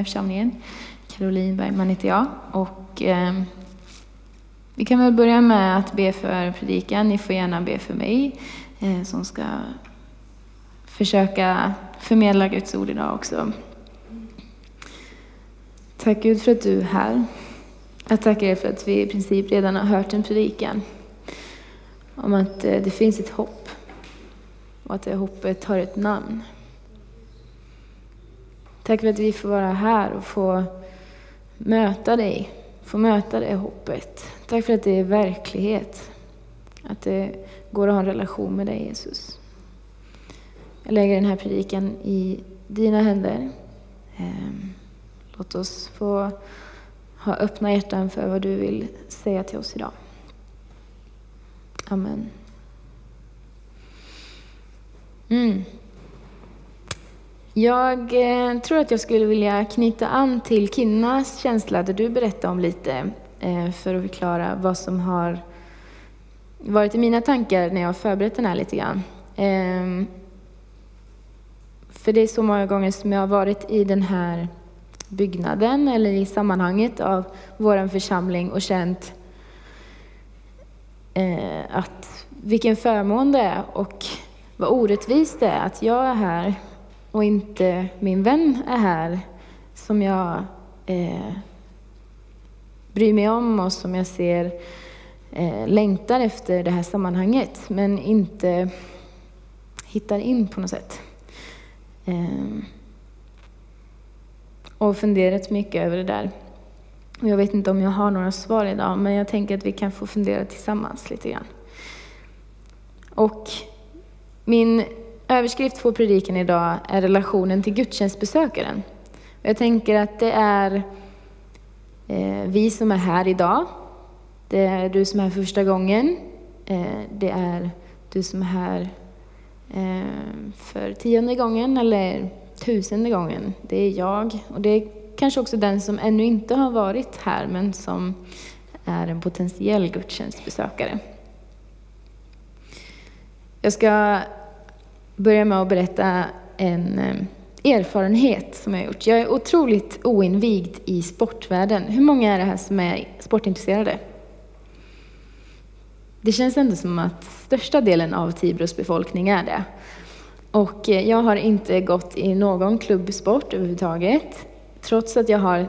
här församlingen. Caroline Bergman heter jag. Och, eh, vi kan väl börja med att be för predikan. Ni får gärna be för mig eh, som ska försöka förmedla Guds ord idag också. Tack Gud för att du är här. Jag tackar dig för att vi i princip redan har hört en predikan om att eh, det finns ett hopp och att det hoppet har ett namn. Tack för att vi får vara här och få möta dig, få möta det hoppet. Tack för att det är verklighet. Att det går att ha en relation med dig Jesus. Jag lägger den här predikan i dina händer. Ehm, låt oss få ha öppna hjärtan för vad du vill säga till oss idag. Amen. Mm. Jag eh, tror att jag skulle vilja knyta an till Kinnas känsla, där du berättade om lite, eh, för att förklara vad som har varit i mina tankar när jag har förberett den här lite grann. Eh, för det är så många gånger som jag har varit i den här byggnaden eller i sammanhanget av vår församling och känt eh, att vilken förmån det är och vad orättvist det är att jag är här och inte min vän är här som jag eh, bryr mig om och som jag ser eh, längtar efter det här sammanhanget men inte hittar in på något sätt. Eh, och funderat mycket över det där. Jag vet inte om jag har några svar idag, men jag tänker att vi kan få fundera tillsammans lite grann. Och min överskrift på predikan idag är relationen till gudstjänstbesökaren. Jag tänker att det är eh, vi som är här idag. Det är du som är här första gången. Eh, det är du som är här eh, för tionde gången eller tusende gången. Det är jag. Och det är kanske också den som ännu inte har varit här men som är en potentiell gudstjänstbesökare. Jag ska börja med att berätta en eh, erfarenhet som jag har gjort. Jag är otroligt oinvigd i sportvärlden. Hur många är det här som är sportintresserade? Det känns ändå som att största delen av Tibros befolkning är det. Och eh, jag har inte gått i någon klubbsport överhuvudtaget. Trots att jag har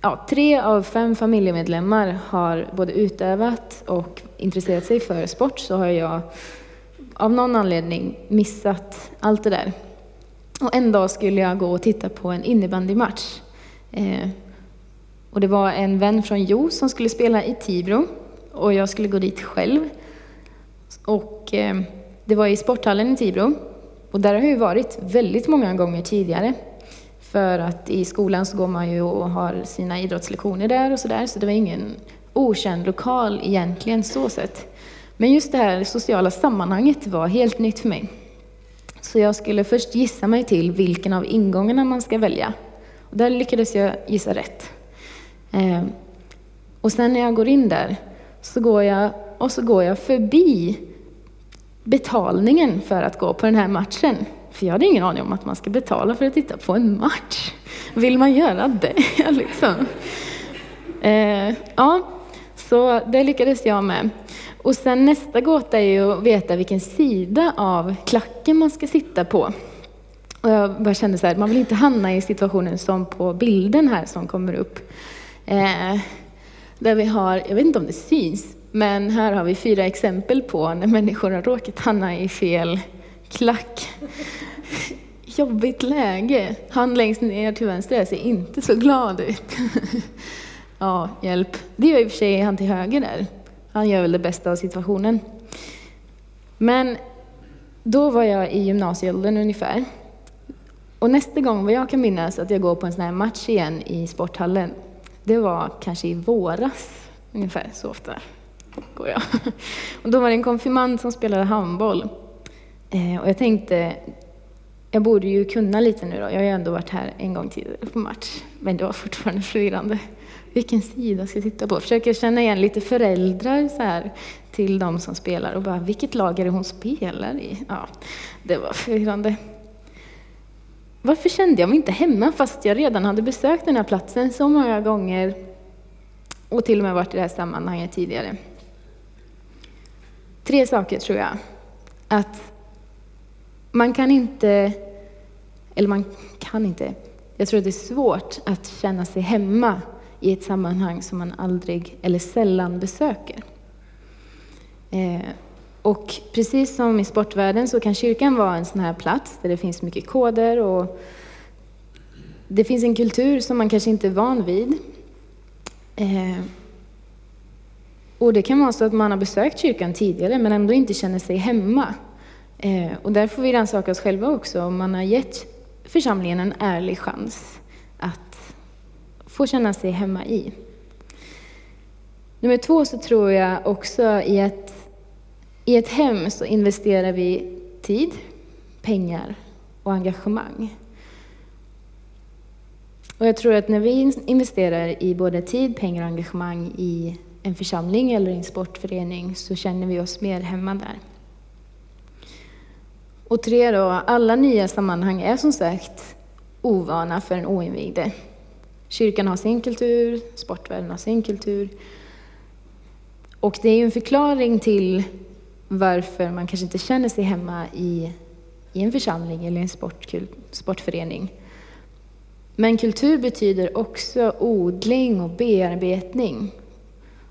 ja, tre av fem familjemedlemmar har både utövat och intresserat sig för sport så har jag av någon anledning missat allt det där. Och en dag skulle jag gå och titta på en innebandymatch. Eh, och det var en vän från Jo som skulle spela i Tibro och jag skulle gå dit själv. Och eh, det var i sporthallen i Tibro och där har jag ju varit väldigt många gånger tidigare. För att i skolan så går man ju och har sina idrottslektioner där och sådär, så det var ingen okänd lokal egentligen så sett. Men just det här sociala sammanhanget var helt nytt för mig. Så jag skulle först gissa mig till vilken av ingångarna man ska välja. Och där lyckades jag gissa rätt. Eh, och sen när jag går in där så går jag, och så går jag förbi betalningen för att gå på den här matchen. För jag hade ingen aning om att man ska betala för att titta på en match. Vill man göra det liksom? Eh, ja, så det lyckades jag med. Och sen nästa gåta är ju att veta vilken sida av klacken man ska sitta på. Och jag bara kände så här, man vill inte hamna i situationen som på bilden här som kommer upp. Eh, där vi har, jag vet inte om det syns, men här har vi fyra exempel på när människor har råkat hamna i fel klack. Jobbigt läge. Han längst ner till vänster ser inte så glad ut. Ja, hjälp. Det gör i och för sig han till höger där. Han gör väl det bästa av situationen. Men då var jag i gymnasieåldern ungefär. Och nästa gång vad jag kan minnas att jag går på en sån här match igen i sporthallen, det var kanske i våras, ungefär så ofta går jag. Och då var det en konfirmand som spelade handboll. Eh, och jag tänkte, jag borde ju kunna lite nu då. Jag har ju ändå varit här en gång tidigare på match. Men det var fortfarande förvirrande. Vilken sida ska jag titta på? Försöker känna igen lite föräldrar så här till de som spelar och bara, vilket lag är det hon spelar i? Ja, det var förvirrande. varför kände jag mig inte hemma fast jag redan hade besökt den här platsen så många gånger och till och med varit i det här sammanhanget tidigare? Tre saker tror jag. Att man kan inte, eller man kan inte, jag tror att det är svårt att känna sig hemma i ett sammanhang som man aldrig eller sällan besöker. Eh, och precis som i sportvärlden så kan kyrkan vara en sån här plats där det finns mycket koder och det finns en kultur som man kanske inte är van vid. Eh, och det kan vara så att man har besökt kyrkan tidigare men ändå inte känner sig hemma. Eh, och där får vi rannsaka oss själva också, om man har gett församlingen en ärlig chans få känna sig hemma i. Nummer två så tror jag också i att i ett hem så investerar vi tid, pengar och engagemang. Och jag tror att när vi investerar i både tid, pengar och engagemang i en församling eller en sportförening så känner vi oss mer hemma där. Och tre då, alla nya sammanhang är som sagt ovana för en oinvigde. Kyrkan har sin kultur, sportvärlden har sin kultur. Och det är ju en förklaring till varför man kanske inte känner sig hemma i, i en församling eller en sportkul, sportförening. Men kultur betyder också odling och bearbetning.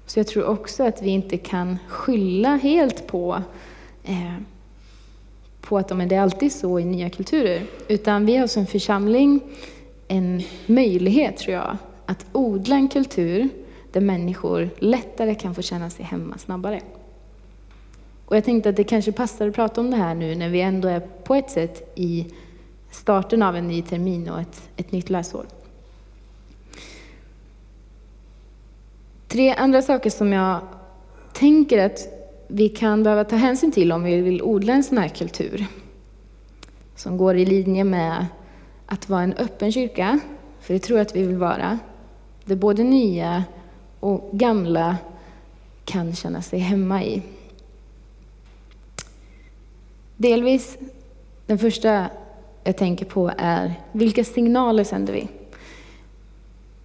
Så jag tror också att vi inte kan skylla helt på, eh, på att det det är alltid så i nya kulturer. Utan vi har som församling en möjlighet, tror jag, att odla en kultur där människor lättare kan få känna sig hemma snabbare. Och jag tänkte att det kanske passar att prata om det här nu när vi ändå är på ett sätt i starten av en ny termin och ett, ett nytt läsår. Tre andra saker som jag tänker att vi kan behöva ta hänsyn till om vi vill odla en sån här kultur. Som går i linje med att vara en öppen kyrka, för det tror jag att vi vill vara. Där både nya och gamla kan känna sig hemma i. Delvis, den första jag tänker på är vilka signaler sänder vi?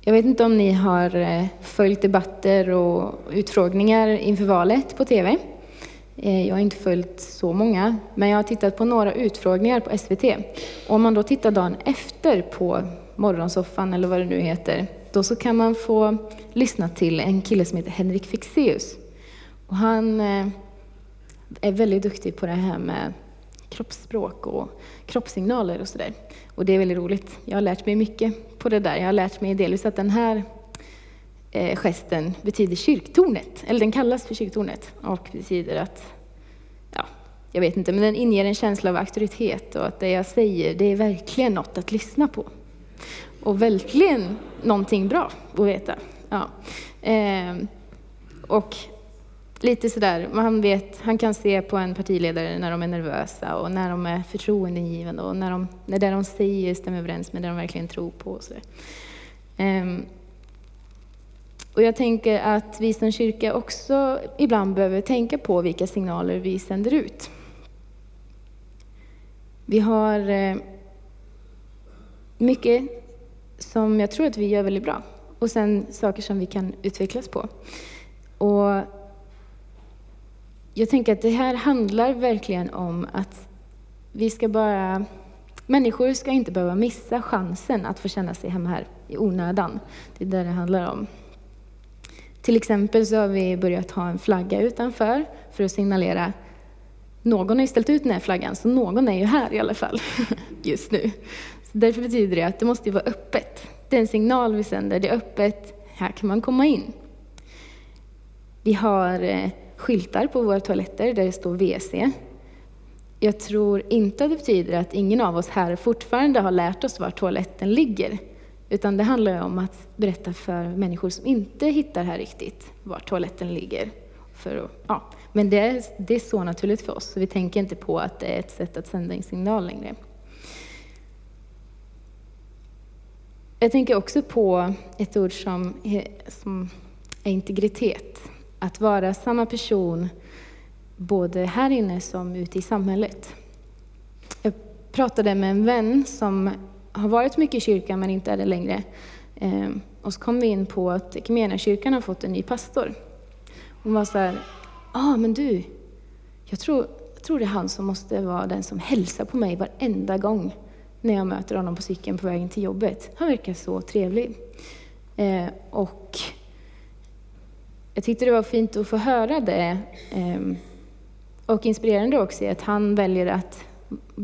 Jag vet inte om ni har eh, följt debatter och utfrågningar inför valet på TV. Eh, jag har inte följt så många, men jag har tittat på några utfrågningar på SVT. Och om man då tittar dagen efter på Morgonsoffan eller vad det nu heter, då så kan man få lyssna till en kille som heter Henrik Fixeus. Och han eh, är väldigt duktig på det här med kroppsspråk och kroppssignaler och sådär. Och det är väldigt roligt. Jag har lärt mig mycket på det där. Jag har lärt mig delvis att den här eh, gesten betyder kyrktornet, eller den kallas för kyrktornet och betyder att, ja, jag vet inte, men den inger en känsla av auktoritet och att det jag säger, det är verkligen något att lyssna på. Och verkligen någonting bra att veta. Ja. Eh, och lite sådär, man vet, han kan se på en partiledare när de är nervösa och när de är förtroendegivande och när, de, när det de säger stämmer överens med det de verkligen tror på. Och, sådär. Um, ehm, och jag tänker att vi som kyrka också ibland behöver tänka på vilka signaler vi sänder ut. Vi har eh, mycket som jag tror att vi gör väldigt bra och sen saker som vi kan utvecklas på. Och jag tänker att det här handlar verkligen om att vi ska bara... Människor ska inte behöva missa chansen att få känna sig hemma här i onödan. Det är det det handlar om. Till exempel så har vi börjat ha en flagga utanför för att signalera någon har ju ställt ut den här flaggan, så någon är ju här i alla fall just nu. Så därför betyder det att det måste vara öppet. Det är en signal vi sänder, det är öppet, här kan man komma in. Vi har eh, skyltar på våra toaletter där det står WC. Jag tror inte att det betyder att ingen av oss här fortfarande har lärt oss var toaletten ligger. Utan det handlar om att berätta för människor som inte hittar här riktigt var toaletten ligger. För att, ja. Men det är, det är så naturligt för oss, så vi tänker inte på att det är ett sätt att sända en signal längre. Jag tänker också på ett ord som som är integritet. Att vara samma person både här inne som ute i samhället. Jag pratade med en vän som har varit mycket i kyrkan men inte är det längre. Ehm, och så kom vi in på att kyrkan har fått en ny pastor. Hon var så här, ja ah, men du, jag tror, jag tror det är han som måste vara den som hälsar på mig varenda gång när jag möter honom på cykeln på vägen till jobbet. Han verkar så trevlig. Eh, och jag tyckte det var fint att få höra det. Eh, och inspirerande också att han väljer att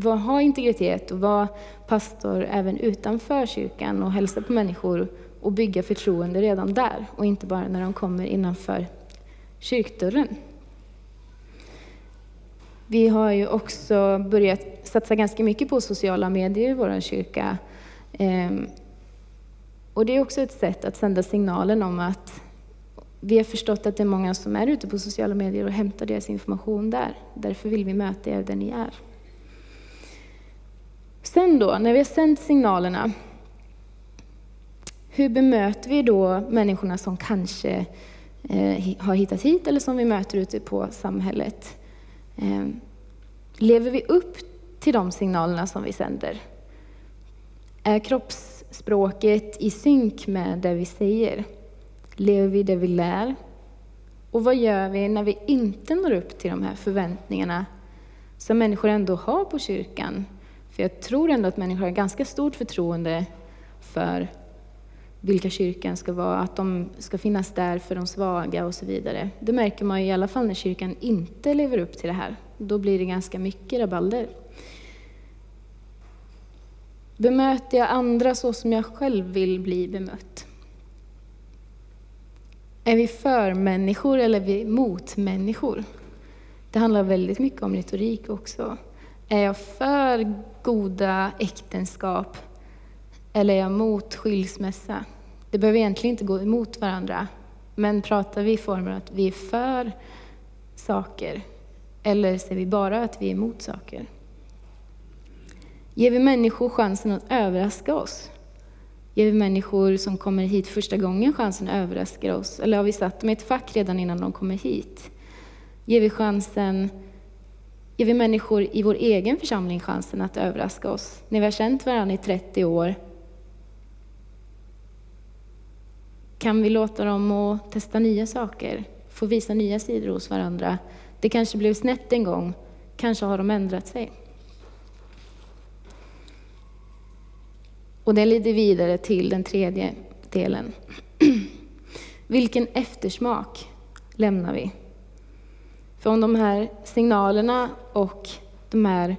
ha integritet och vara pastor även utanför kyrkan och hälsa på människor och bygga förtroende redan där och inte bara när de kommer innanför kyrkdörren. Vi har ju också börjat satsa ganska mycket på sociala medier i vår kyrka. Ehm, och det är också ett sätt att sända signalen om att vi har förstått att det är många som är ute på sociala medier och hämtar deras information där. Därför vill vi möta er där ni är. Sen då, när vi har sänt signalerna, hur bemöter vi då människorna som kanske eh, har hittat hit eller som vi möter ute på samhället? Eh, lever vi upp till de signalerna som vi sänder? Är kroppsspråket i synk med det vi säger? Lever vi det vi lär? Och vad gör vi när vi inte når upp till de här förväntningarna som människor ändå har på kyrkan? För jag tror ändå att människor har ganska stort förtroende för vilka kyrkan ska vara, att de ska finnas där för de svaga och så vidare. Det märker man ju i alla fall när kyrkan inte lever upp till det här. Då blir det ganska mycket rabalder. Bemöter jag andra så som jag själv vill bli bemött? Är vi för människor eller är vi mot människor? Det handlar väldigt mycket om retorik också. Är jag för goda äktenskap eller är jag mot skilsmässa? Det behöver egentligen inte gå emot varandra. Men pratar vi i former att vi är för saker eller ser vi bara att vi är emot saker? Ger vi människor chansen att överraska oss? Ger vi människor som kommer hit första gången chansen att överraska oss? Eller har vi satt dem i ett fack redan innan de kommer hit? Ger vi chansen ger vi människor i vår egen församling chansen att överraska oss. När vi har känt varandra i 30 år, kan vi låta dem att testa nya saker, få visa nya sidor hos varandra. Det kanske blev snett en gång, kanske har de ändrat sig. Och det leder vidare till den tredje delen. Vilken eftersmak lämnar vi? För om de här signalerna och de här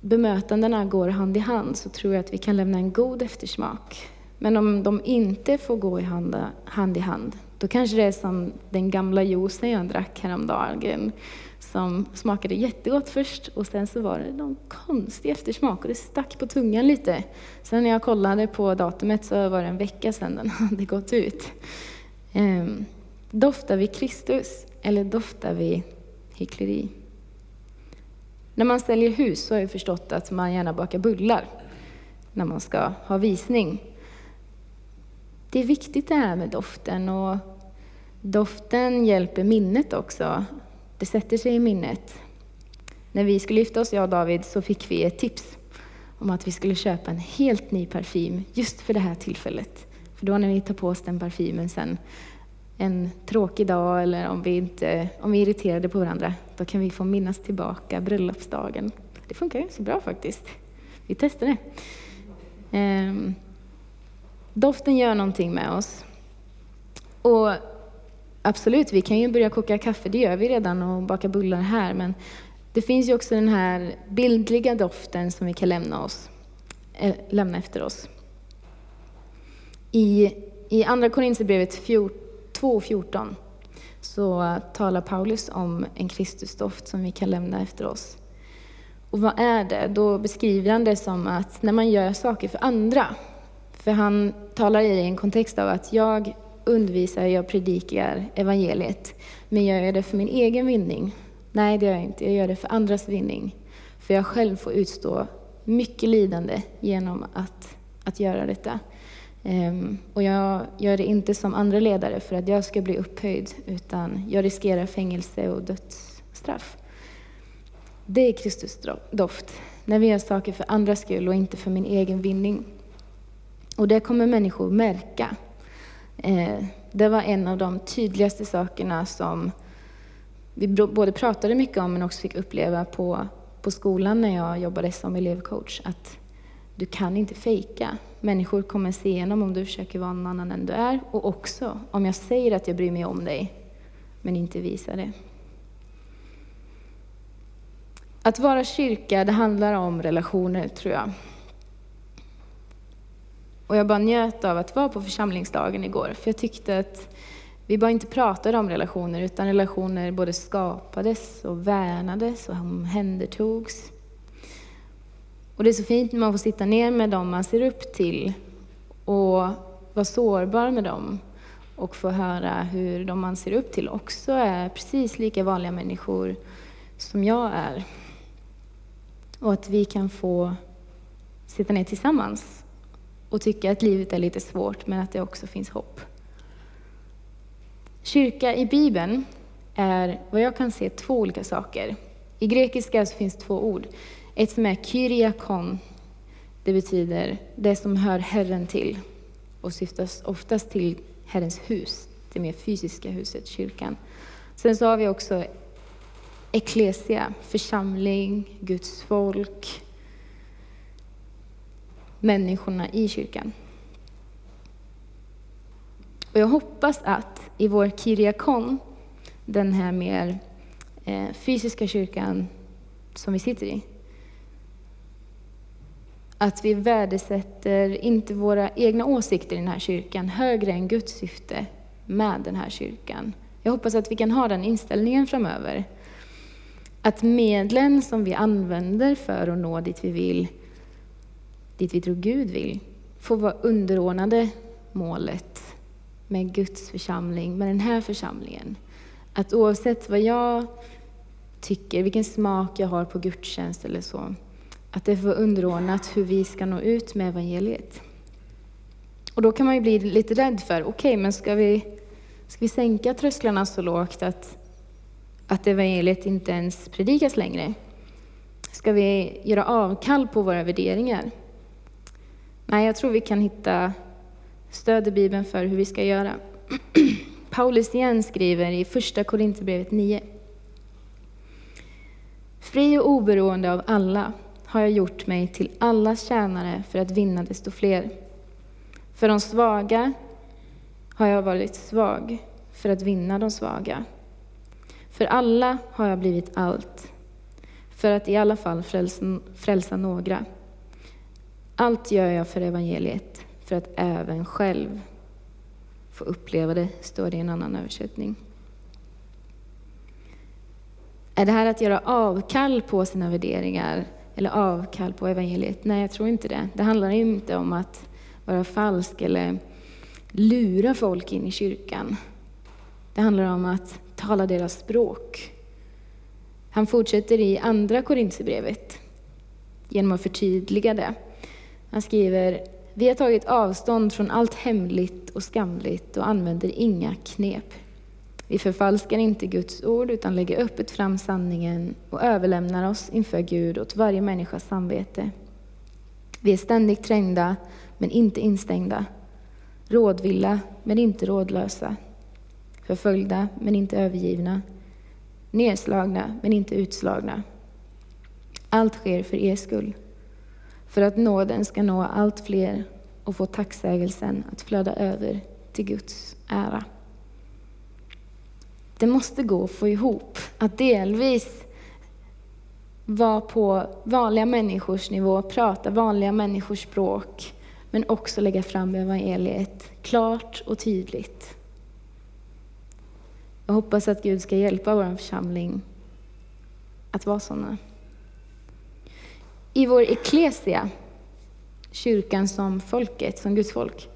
bemötandena går hand i hand så tror jag att vi kan lämna en god eftersmak. Men om de inte får gå i hand, hand i hand, då kanske det är som den gamla juicen jag drack häromdagen som smakade jättegott först och sen så var det någon konstig eftersmak och det stack på tungan lite. Sen när jag kollade på datumet så var det en vecka sedan den hade gått ut. Ehm, doftar vi Kristus? Eller doftar vi hyckleri? När man säljer hus så har jag förstått att man gärna bakar bullar när man ska ha visning. Det är viktigt det här med doften och doften hjälper minnet också. Det sätter sig i minnet. När vi skulle gifta oss, jag och David, så fick vi ett tips om att vi skulle köpa en helt ny parfym just för det här tillfället. För då när vi tar på oss den parfymen sen en tråkig dag eller om vi, inte, om vi är irriterade på varandra, då kan vi få minnas tillbaka bröllopsdagen. Det funkar ganska bra faktiskt. Vi testar det. Ehm, doften gör någonting med oss. Och absolut, vi kan ju börja koka kaffe, det gör vi redan, och baka bullar här, men det finns ju också den här bildliga doften som vi kan lämna, oss, äh, lämna efter oss. I, i Andra Korinthierbrevet 14 2.14 så talar Paulus om en Kristusdoft som vi kan lämna efter oss. Och vad är det? Då beskriver han det som att när man gör saker för andra, för han talar i en kontext av att jag undervisar, jag predikar evangeliet, men jag gör det för min egen vinning. Nej, det gör jag inte. Jag gör det för andras vinning. För jag själv får utstå mycket lidande genom att, att göra detta. Um, och jag gör det inte som andra ledare för att jag ska bli upphöjd, utan jag riskerar fängelse och dödsstraff. Det är Kristus doft. när vi gör saker för andras skull och inte för min egen vinning. Och det kommer människor märka. Ehm, det var en av de tydligaste sakerna som vi både pratade mycket om men också fick uppleva på, på skolan när jag jobbade som elevcoach. Att du kan inte fejka. Människor kommer se igenom om du försöker vara någon annan än du är och också om jag säger att jag bryr mig om dig men inte visar det. Att vara kyrka, det handlar om relationer tror jag. Och jag bara njöt av att vara på församlingsdagen igår, för jag tyckte att vi bara inte pratade om relationer, utan relationer både skapades och värnades och omhändertogs. Och det är så fint när man får sitta ner med dem man ser upp till och vara sårbar med dem och få höra hur de man ser upp till också är precis lika vanliga människor som jag är. Och att vi kan få sitta ner tillsammans och tycka att livet är lite svårt, men att det också finns hopp. Kyrka i Bibeln är, vad jag kan se, två olika saker. I grekiska så finns två ord. Ett som är kyriakon, det betyder det som hör Herren till och syftas oftast till Herrens hus, det mer fysiska huset, kyrkan. Sen så har vi också eklesia, församling, Guds folk, människorna i kyrkan. Och jag hoppas att i vår Kyriakon, den här mer eh, fysiska kyrkan som vi sitter i, att vi värdesätter inte våra egna åsikter i den här kyrkan högre än Guds syfte med den här kyrkan. Jag hoppas att vi kan ha den inställningen framöver. Att medlen som vi använder för att nå dit vi vill, dit vi tror Gud vill, får vara underordnade målet med Guds församling, med den här församlingen. Att oavsett vad jag tycker, vilken smak jag har på gudstjänst eller så, att det var underordnat hur vi ska nå ut med evangeliet. Och då kan man ju bli lite rädd för, okej, okay, men ska vi, ska vi sänka trösklarna så lågt att att evangeliet inte ens predikas längre? Ska vi göra avkall på våra värderingar? Nej, jag tror vi kan hitta stöd i Bibeln för hur vi ska göra. Paulus igen skriver i Första Korinthierbrevet 9. Fri och oberoende av alla har jag gjort mig till allas tjänare för att vinna desto fler. För de svaga har jag varit svag för att vinna de svaga. För alla har jag blivit allt, för att i alla fall frälsa, frälsa några. Allt gör jag för evangeliet, för att även själv få uppleva det, står det i en annan översättning. Är det här att göra avkall på sina värderingar eller avkall på evangeliet? Nej, jag tror inte det. Det handlar inte om att vara falsk eller lura folk in i kyrkan. Det handlar om att tala deras språk. Han fortsätter i Andra Korintierbrevet genom att förtydliga det. Han skriver, vi har tagit avstånd från allt hemligt och skamligt och använder inga knep. Vi förfalskar inte Guds ord utan lägger öppet fram sanningen och överlämnar oss inför Gud åt varje människas samvete. Vi är ständigt trängda men inte instängda, rådvilla men inte rådlösa, förföljda men inte övergivna, nedslagna men inte utslagna. Allt sker för er skull, för att nåden ska nå allt fler och få tacksägelsen att flöda över till Guds ära. Det måste gå att få ihop att delvis vara på vanliga människors nivå, prata vanliga människors språk, men också lägga fram evangeliet klart och tydligt. Jag hoppas att Gud ska hjälpa vår församling att vara sådana. I vår eklesia, kyrkan som folket, som Guds folk,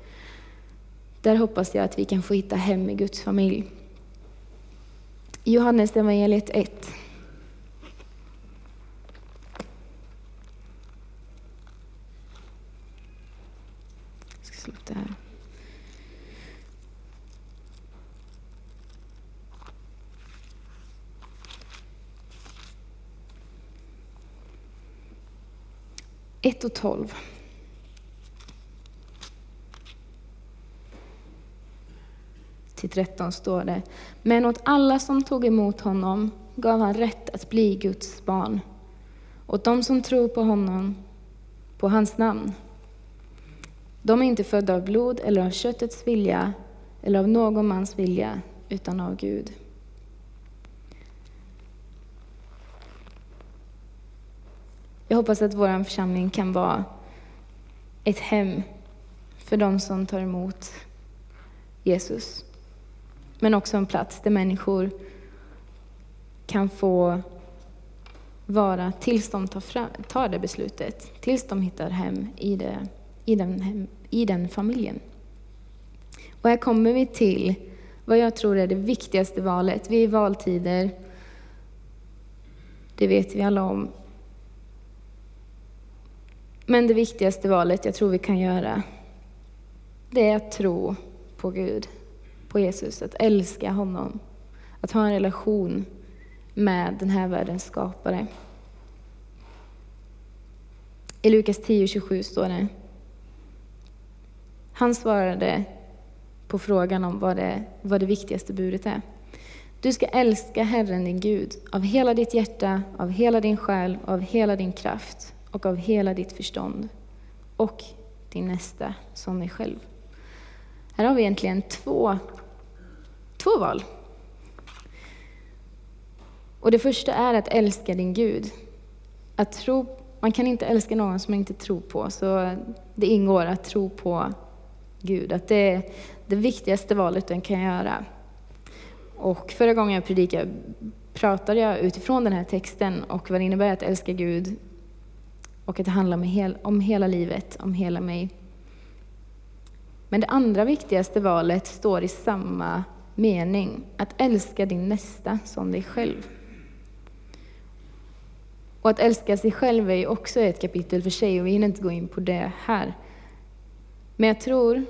där hoppas jag att vi kan få hitta hem i Guds familj. Johannes evangeliet 1. Jag. Ett och tolv. 1-13 står det. Men åt alla som tog emot honom gav han rätt att bli Guds barn. Åt dem som tror på honom, på hans namn. De är inte födda av blod eller av köttets vilja eller av någon mans vilja, utan av Gud. Jag hoppas att vår församling kan vara ett hem för de som tar emot Jesus. Men också en plats där människor kan få vara tills de tar, fram, tar det beslutet, tills de hittar hem i, det, i, den, hem, i den familjen. Och här kommer vi till vad jag tror är det viktigaste valet. Vi är i valtider, det vet vi alla om. Men det viktigaste valet jag tror vi kan göra, det är att tro på Gud, på Jesus, att älska honom, att ha en relation med den här världens skapare. I Lukas 10.27 står det, han svarade på frågan om vad det, vad det viktigaste budet är. Du ska älska Herren din Gud av hela ditt hjärta, av hela din själ, av hela din kraft och av hela ditt förstånd och din nästa som dig själv. Här har vi egentligen två, två val. Och det första är att älska din Gud. Att tro, man kan inte älska någon som man inte tror på, så det ingår att tro på Gud. Att det är det viktigaste valet du kan göra. Och förra gången jag predikade pratade jag utifrån den här texten och vad det innebär att älska Gud och att det handlar om, hel, om hela livet, om hela mig. Men det andra viktigaste valet står i samma mening, att älska din nästa som dig själv. Och att älska sig själv är ju också ett kapitel för sig och vi hinner inte gå in på det här. Men jag tror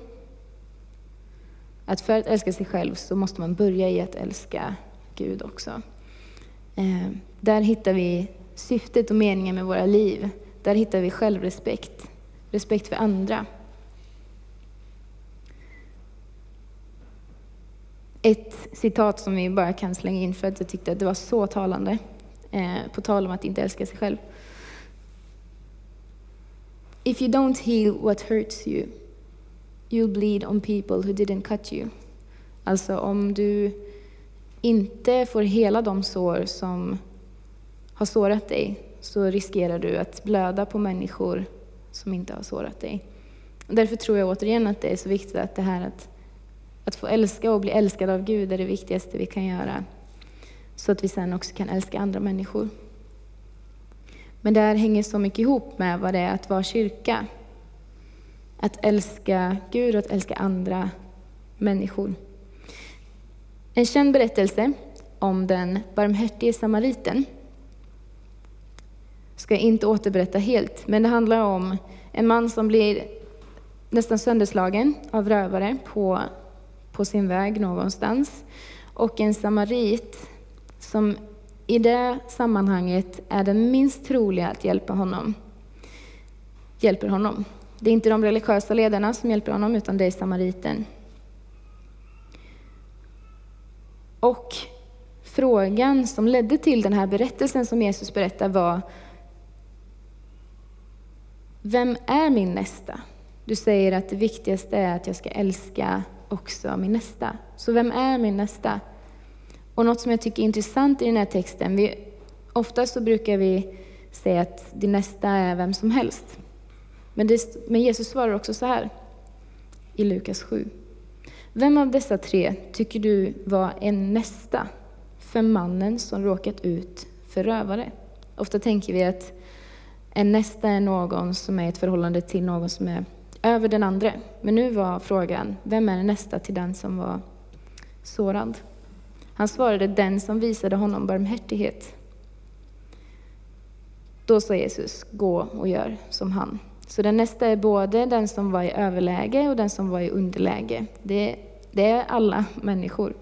att för att älska sig själv så måste man börja i att älska Gud också. Eh, där hittar vi syftet och meningen med våra liv. Där hittar vi självrespekt, respekt för andra. Ett citat som vi bara kan slänga in för att jag tyckte att det var så talande, eh, på tal om att inte älska sig själv. If you don't heal what hurts you, you'll bleed on people who didn't cut you. Alltså om du inte får hela de sår som har sårat dig, så riskerar du att blöda på människor som inte har sårat dig. Och därför tror jag återigen att det är så viktigt att det här att, att få älska och bli älskad av Gud är det viktigaste vi kan göra. Så att vi sen också kan älska andra människor. Men det här hänger så mycket ihop med vad det är att vara kyrka. Att älska Gud och att älska andra människor. En känd berättelse om den barmhärtige samariten ska jag inte återberätta helt, men det handlar om en man som blir nästan sönderslagen av rövare på, på sin väg någonstans. Och en samarit som i det sammanhanget är den minst troliga att hjälpa honom. Hjälper honom. Det är inte de religiösa ledarna som hjälper honom, utan det är samariten. Och frågan som ledde till den här berättelsen som Jesus berättar var vem är min nästa? Du säger att det viktigaste är att jag ska älska också min nästa. Så vem är min nästa? Och något som jag tycker är intressant i den här texten, vi, ofta så brukar vi säga att din nästa är vem som helst. Men, det, men Jesus svarar också så här i Lukas 7. Vem av dessa tre tycker du var en nästa för mannen som råkat ut för rövare? Ofta tänker vi att en nästa är någon som är i ett förhållande till någon som är över den andra. Men nu var frågan, vem är nästa till den som var sårad? Han svarade, den som visade honom barmhärtighet. Då sa Jesus, gå och gör som han. Så den nästa är både den som var i överläge och den som var i underläge. Det, det är alla människor.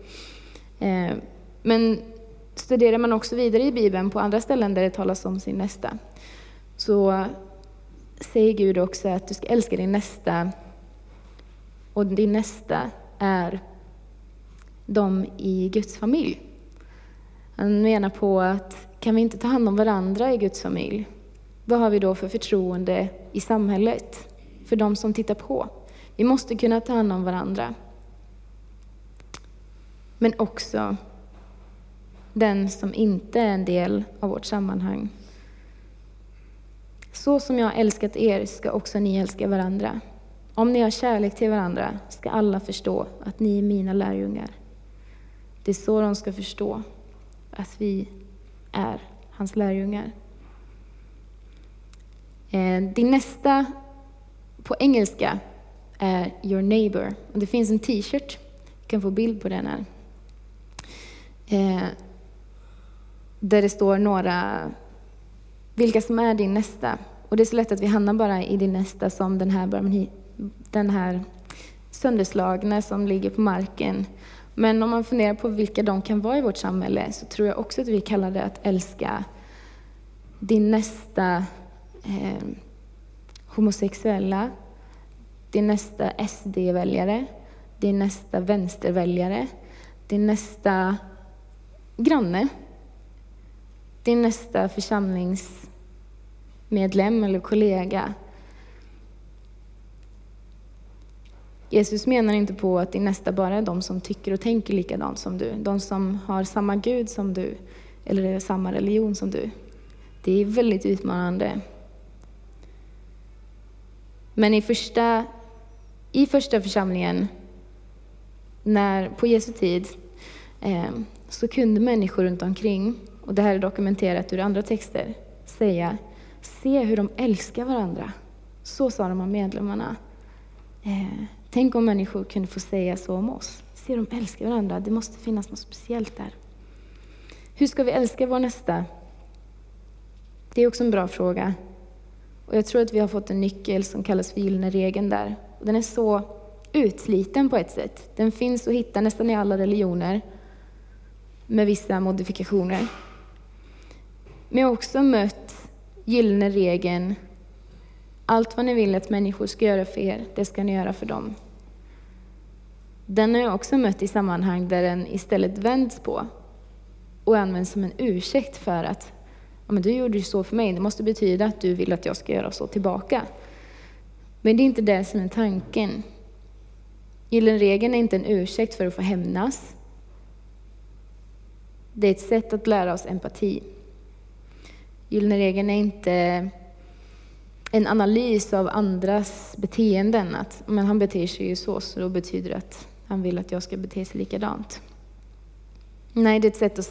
Eh, men studerar man också vidare i Bibeln på andra ställen där det talas om sin nästa, så säger Gud också att du ska älska din nästa och din nästa är de i Guds familj. Han menar på att kan vi inte ta hand om varandra i Guds familj, vad har vi då för förtroende i samhället? För de som tittar på. Vi måste kunna ta hand om varandra. Men också den som inte är en del av vårt sammanhang. Så som jag har älskat er ska också ni älska varandra. Om ni har kärlek till varandra ska alla förstå att ni är mina lärjungar. Det är så de ska förstå att vi är hans lärjungar. Det din nästa på engelska är your neighbor. Och det finns en t-shirt, du kan få bild på den här. Eh, där det står några, vilka som är din nästa. Och det är så lätt att vi hamnar bara i din nästa som den här, den här sönderslagna som ligger på marken. Men om man funderar på vilka de kan vara i vårt samhälle så tror jag också att vi kallar det att älska din nästa eh, homosexuella, din nästa SD-väljare, din nästa vänsterväljare, din nästa granne, din nästa församlingsmedlem eller kollega. Jesus menar inte på att din nästa bara är de som tycker och tänker likadant som du, de som har samma Gud som du, eller samma religion som du. Det är väldigt utmanande. Men i första, i första församlingen, när, på Jesu tid, eh, så kunde människor runt omkring, och det här är dokumenterat ur andra texter, säga Se hur de älskar varandra. Så sa de om medlemmarna. Eh, tänk om människor kunde få säga så om oss. Se, de älskar varandra. Det måste finnas något speciellt där. Hur ska vi älska vår nästa? Det är också en bra fråga. Och jag tror att vi har fått en nyckel som kallas för gyllene regeln där. Den är så utsliten på ett sätt. Den finns att hitta nästan i alla religioner med vissa modifikationer. Men jag har också mött gyllene regeln allt vad ni vill att människor ska göra för er, det ska ni göra för dem. Den har jag också mött i sammanhang där den istället vänds på och används som en ursäkt för att ja, men du gjorde ju så för mig, det måste betyda att du vill att jag ska göra så tillbaka. Men det är inte det som är tanken. Gyllene regeln är inte en ursäkt för att få hämnas. Det är ett sätt att lära oss empati. Gyllene regeln är inte en analys av andras beteenden. Att men han beter sig ju så, så då betyder det att han vill att jag ska bete sig likadant. Nej, det är ett sätt att